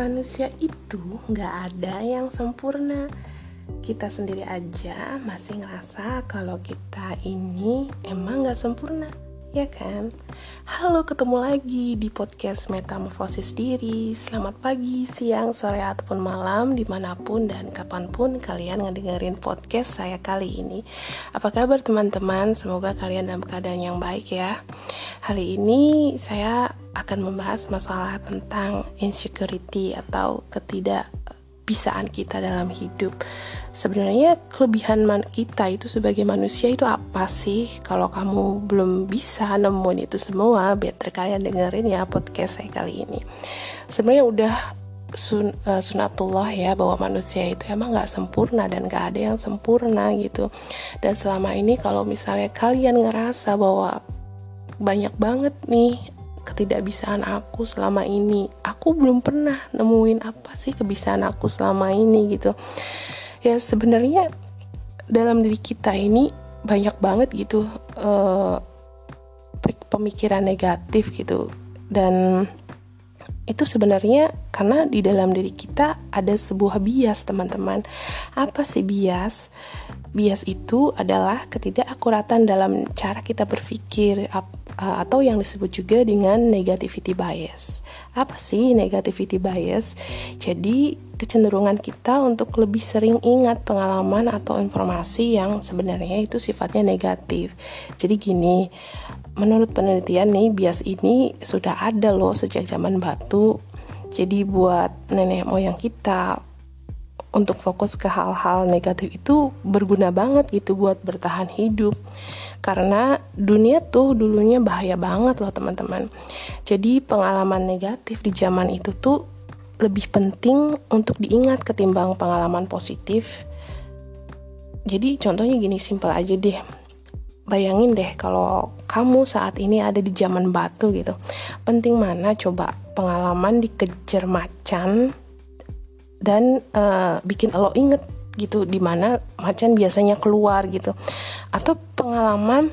manusia itu nggak ada yang sempurna. Kita sendiri aja masih ngerasa kalau kita ini emang nggak sempurna ya kan? Halo, ketemu lagi di podcast Metamorfosis Diri. Selamat pagi, siang, sore, ataupun malam, di mana pun dan kapan pun kalian ngedengerin podcast saya kali ini. Apa kabar teman-teman? Semoga kalian dalam keadaan yang baik ya. Hari ini saya akan membahas masalah tentang insecurity atau ketidak bisaan kita dalam hidup. Sebenarnya kelebihan kita itu sebagai manusia itu apa sih? Kalau kamu belum bisa nemuin itu semua, better kalian dengerin ya podcast saya kali ini. Sebenarnya udah sun, uh, sunatullah ya bahwa manusia itu emang nggak sempurna dan gak ada yang sempurna gitu. Dan selama ini kalau misalnya kalian ngerasa bahwa banyak banget nih ketidakbisaan aku selama ini. Aku belum pernah nemuin apa sih kebisaan aku selama ini gitu. Ya sebenarnya dalam diri kita ini banyak banget gitu uh, pemikiran negatif gitu. Dan itu sebenarnya karena di dalam diri kita ada sebuah bias teman-teman. Apa sih bias? Bias itu adalah ketidakakuratan dalam cara kita berpikir atau yang disebut juga dengan negativity bias. Apa sih negativity bias? Jadi kecenderungan kita untuk lebih sering ingat pengalaman atau informasi yang sebenarnya itu sifatnya negatif. Jadi gini, menurut penelitian nih bias ini sudah ada loh sejak zaman batu. Jadi buat nenek moyang kita untuk fokus ke hal-hal negatif itu berguna banget gitu buat bertahan hidup. Karena dunia tuh dulunya bahaya banget loh teman-teman. Jadi pengalaman negatif di zaman itu tuh lebih penting untuk diingat ketimbang pengalaman positif. Jadi contohnya gini simpel aja deh. Bayangin deh kalau kamu saat ini ada di zaman batu gitu. Penting mana coba pengalaman dikejar macan dan uh, bikin lo inget gitu di mana macan biasanya keluar gitu. Atau pengalaman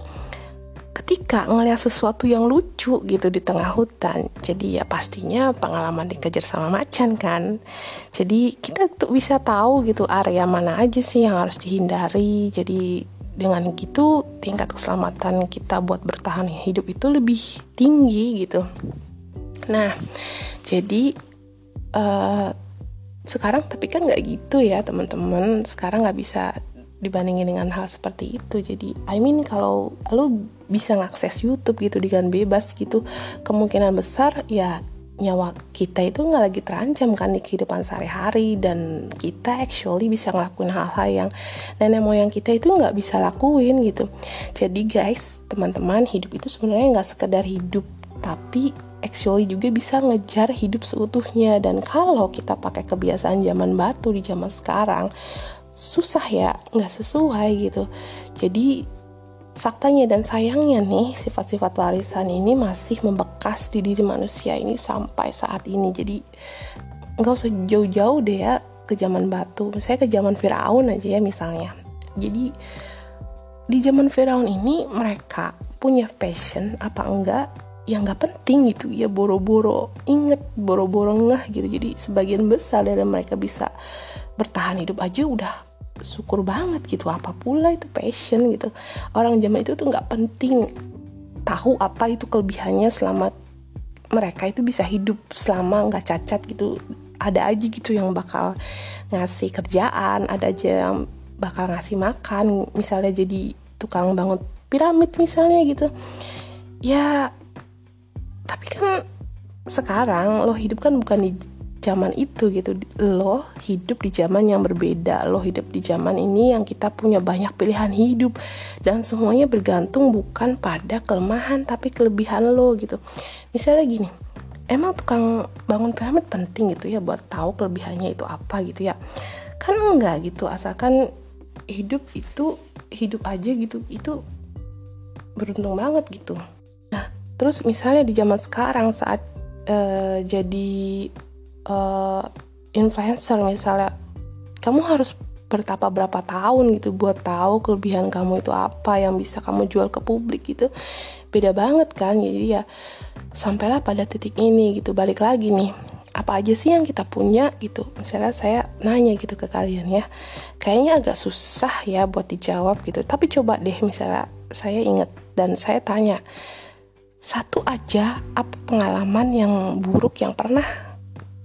ketika ngeliat sesuatu yang lucu gitu di tengah hutan. Jadi ya pastinya pengalaman dikejar sama macan kan. Jadi kita tuh bisa tahu gitu area mana aja sih yang harus dihindari. Jadi dengan gitu tingkat keselamatan kita buat bertahan hidup itu lebih tinggi gitu. Nah jadi uh, sekarang tapi kan nggak gitu ya teman-teman. Sekarang nggak bisa dibandingin dengan hal seperti itu. Jadi I mean kalau lo bisa ngakses YouTube gitu dengan bebas gitu kemungkinan besar ya nyawa kita itu nggak lagi terancam kan di kehidupan sehari-hari. Dan kita actually bisa ngelakuin hal-hal yang nenek moyang kita itu nggak bisa lakuin gitu. Jadi guys teman-teman hidup itu sebenarnya nggak sekedar hidup. Tapi actually juga bisa ngejar hidup seutuhnya. Dan kalau kita pakai kebiasaan zaman batu di zaman sekarang susah ya nggak sesuai gitu. Jadi faktanya dan sayangnya nih sifat-sifat warisan ini masih membekas di diri manusia ini sampai saat ini. Jadi nggak usah jauh-jauh deh ya ke zaman batu. Misalnya ke zaman Firaun aja ya misalnya. Jadi di zaman Firaun ini mereka punya passion apa enggak yang nggak penting gitu. Ya boro-boro inget boro-boro ngeh gitu. Jadi sebagian besar dari mereka bisa bertahan hidup aja udah syukur banget gitu. Apa pula itu passion gitu. Orang zaman itu tuh nggak penting tahu apa itu kelebihannya selama mereka itu bisa hidup selama nggak cacat gitu. Ada aja gitu yang bakal ngasih kerjaan ada aja yang bakal ngasih makan misalnya jadi tukang bangun piramid misalnya gitu. Ya tapi kan sekarang lo hidup kan bukan di zaman itu gitu. Lo hidup di zaman yang berbeda. Lo hidup di zaman ini yang kita punya banyak pilihan hidup. Dan semuanya bergantung bukan pada kelemahan tapi kelebihan lo gitu. Misalnya gini emang tukang bangun piramid penting gitu ya buat tahu kelebihannya itu apa gitu ya? Kan enggak gitu. Asalkan hidup itu hidup aja gitu itu beruntung banget gitu terus misalnya di zaman sekarang saat uh, jadi uh, influencer misalnya kamu harus bertapa berapa tahun gitu buat tahu kelebihan kamu itu apa yang bisa kamu jual ke publik gitu. Beda banget kan jadi ya sampailah pada titik ini gitu. Balik lagi nih apa aja sih yang kita punya gitu? Misalnya saya nanya gitu ke kalian ya kayaknya agak susah ya buat dijawab gitu tapi coba deh misalnya saya ingat dan saya tanya satu aja apa pengalaman yang buruk yang pernah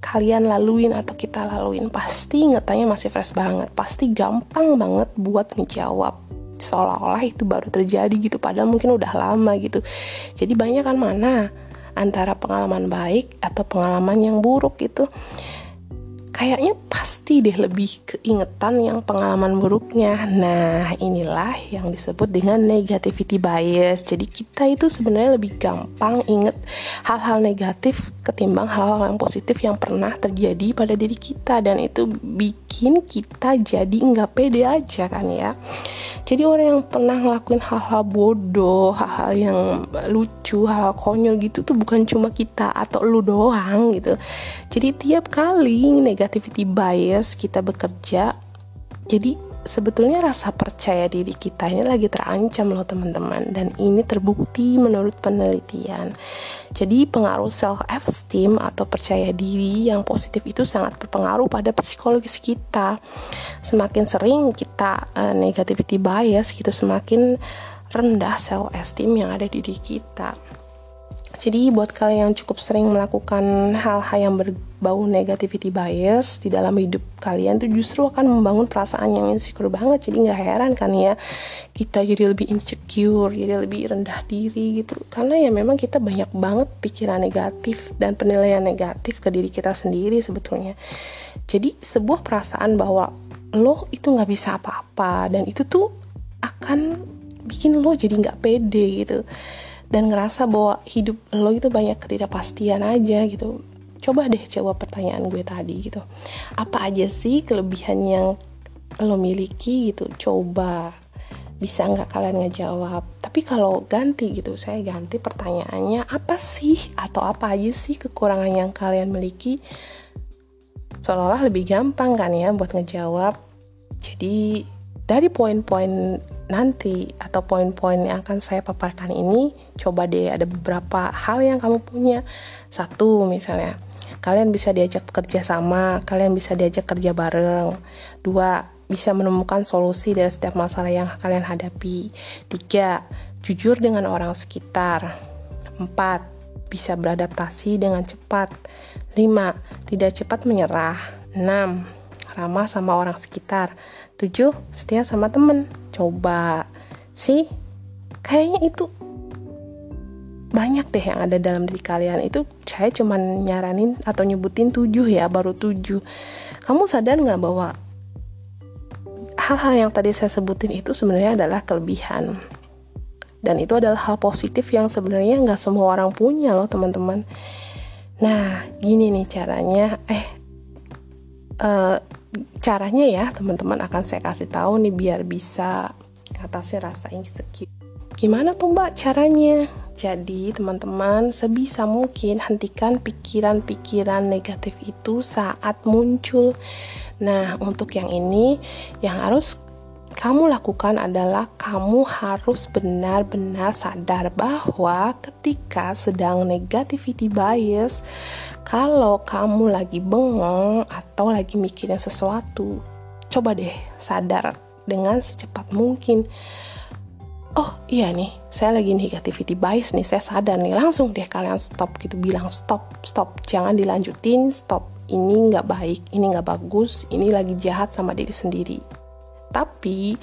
kalian laluin atau kita laluin? Pasti ingetannya masih fresh banget pasti gampang banget buat ngejawab. Seolah-olah itu baru terjadi gitu padahal mungkin udah lama gitu. Jadi banyak kan mana antara pengalaman baik atau pengalaman yang buruk itu kayaknya pasti deh lebih keingetan yang pengalaman buruknya. Nah, inilah yang disebut dengan negativity bias. Jadi kita itu sebenarnya lebih gampang inget hal-hal negatif ketimbang hal-hal yang positif yang pernah terjadi pada diri kita dan itu bikin kita jadi nggak pede aja kan ya. Jadi orang yang pernah ngelakuin hal-hal bodoh, hal-hal yang lucu, hal-hal konyol gitu tuh bukan cuma kita atau lu doang gitu. Jadi tiap kali negatif negativity bias kita bekerja jadi sebetulnya rasa percaya diri kita ini lagi terancam loh teman-teman. Dan ini terbukti menurut penelitian. Jadi pengaruh self esteem atau percaya diri yang positif itu sangat berpengaruh pada psikologis kita. Semakin sering kita uh, negativity bias gitu semakin rendah self esteem yang ada di diri kita jadi buat kalian yang cukup sering melakukan hal-hal yang berbau negativity bias di dalam hidup kalian tuh justru akan membangun perasaan yang insecure banget. Jadi nggak heran kan ya kita jadi lebih insecure, jadi lebih rendah diri gitu. Karena ya memang kita banyak banget pikiran negatif dan penilaian negatif ke diri kita sendiri sebetulnya. Jadi sebuah perasaan bahwa lo itu nggak bisa apa-apa dan itu tuh akan bikin lo jadi nggak pede gitu dan ngerasa bahwa hidup lo itu banyak ketidakpastian aja gitu. Coba deh jawab pertanyaan gue tadi gitu. Apa aja sih kelebihan yang lo miliki gitu? Coba. Bisa nggak kalian ngejawab? Tapi kalau ganti gitu saya ganti pertanyaannya apa sih atau apa aja sih kekurangan yang kalian miliki? Seolah-olah lebih gampang kan ya buat ngejawab. Jadi dari poin-poin nanti atau poin-poin yang akan saya paparkan ini coba deh ada beberapa hal yang kamu punya. Satu misalnya kalian bisa diajak bekerja sama kalian bisa diajak kerja bareng. Dua bisa menemukan solusi dari setiap masalah yang kalian hadapi. Tiga jujur dengan orang sekitar. Empat bisa beradaptasi dengan cepat. Lima tidak cepat menyerah. Enam ramah sama orang sekitar 7. Setia sama temen. Coba. Sih Kayaknya itu banyak deh yang ada dalam diri kalian. Itu saya cuman nyaranin atau nyebutin tujuh ya baru tujuh. Kamu sadar nggak bahwa hal-hal yang tadi saya sebutin itu sebenarnya adalah kelebihan? Dan itu adalah hal positif yang sebenarnya nggak semua orang punya loh teman-teman. Nah gini nih caranya. Eh uh, caranya ya teman-teman akan saya kasih tahu nih biar bisa atasi rasa insecure. Gimana tuh mbak caranya? Jadi teman-teman sebisa mungkin hentikan pikiran-pikiran negatif itu saat muncul. Nah untuk yang ini yang harus kamu lakukan adalah kamu harus benar-benar sadar bahwa ketika sedang negativity bias, kalau kamu lagi bengong atau lagi mikirin sesuatu, coba deh sadar dengan secepat mungkin. Oh iya nih, saya lagi negativity bias nih, saya sadar nih, langsung deh kalian stop gitu, bilang stop, stop, jangan dilanjutin, stop, ini nggak baik, ini nggak bagus, ini lagi jahat sama diri sendiri tapi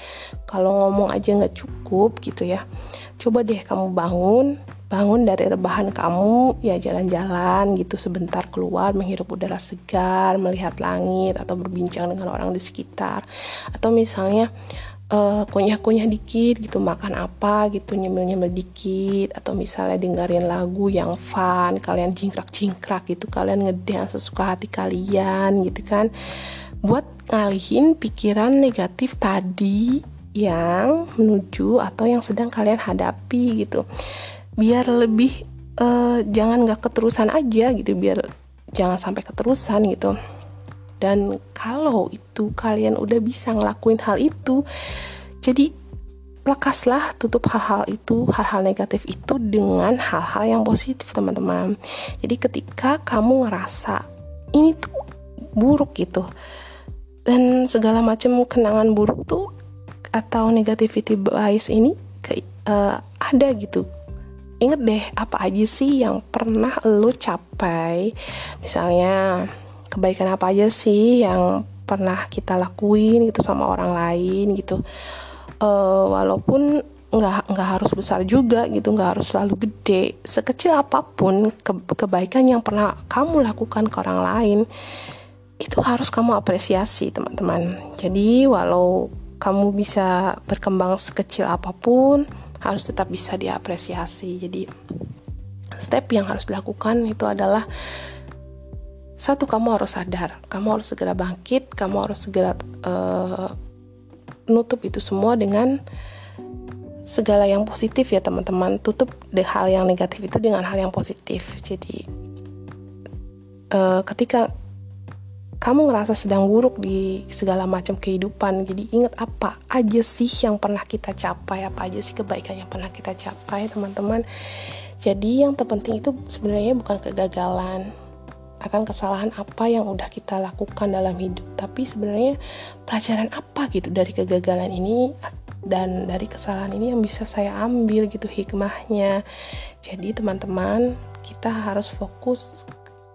kalau ngomong aja nggak cukup gitu ya coba deh kamu bangun bangun dari rebahan kamu ya jalan-jalan gitu sebentar keluar menghirup udara segar melihat langit atau berbincang dengan orang di sekitar. Atau misalnya uh, kunyah-kunyah dikit gitu makan apa gitu nyemil-nyemil dikit. Atau misalnya dengerin lagu yang fun kalian jingkrak-jingkrak gitu kalian ngedance sesuka hati kalian gitu kan buat ngalihin pikiran negatif tadi yang menuju atau yang sedang kalian hadapi gitu. Biar lebih uh, jangan nggak keterusan aja gitu biar jangan sampai keterusan gitu. Dan kalau itu kalian udah bisa ngelakuin hal itu jadi lekaslah tutup hal-hal itu hal-hal negatif itu dengan hal-hal yang positif teman-teman. Jadi ketika kamu ngerasa ini tuh buruk gitu dan segala macam kenangan buruk tuh atau negativity bias ini ke, uh, ada gitu. Inget deh apa aja sih yang pernah lo capai? Misalnya kebaikan apa aja sih yang pernah kita lakuin gitu sama orang lain gitu. Uh, walaupun nggak nggak harus besar juga gitu nggak harus selalu gede. Sekecil apa pun ke, kebaikan yang pernah kamu lakukan ke orang lain itu harus kamu apresiasi teman-teman. Jadi walau kamu bisa berkembang sekecil apa pun harus tetap bisa diapresiasi. Jadi step yang harus dilakukan itu adalah satu kamu harus sadar. Kamu harus segera bangkit kamu harus segera uh, nutup itu semua dengan segala yang positif ya teman-teman. Tutup de hal yang negatif itu dengan hal yang positif. Jadi uh, ketika kamu ngerasa sedang buruk di segala macam kehidupan. Jadi ingat apa aja sih yang pernah kita capai apa aja sih kebaikan yang pernah kita capai teman-teman. Jadi yang terpenting itu sebenarnya bukan kegagalan akan kesalahan apa yang udah kita lakukan dalam hidup. Tapi sebenarnya pelajaran apa gitu dari kegagalan ini dan dari kesalahan ini yang bisa saya ambil gitu hikmahnya. Jadi teman-teman kita harus fokus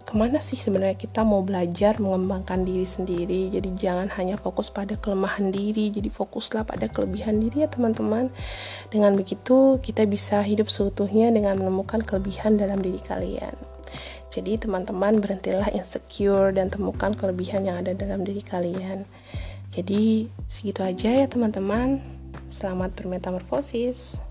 ke mana sih sebenarnya kita mau belajar mengembangkan diri sendiri? Jadi jangan hanya fokus pada kelemahan diri jadi fokuslah pada kelebihan diri ya teman-teman. Dengan begitu kita bisa hidup seutuhnya dengan menemukan kelebihan dalam diri kalian. Jadi teman-teman berhentilah insecure dan temukan kelebihan yang ada dalam diri kalian. Jadi segitu aja ya teman-teman. Selamat bermetamorfosis.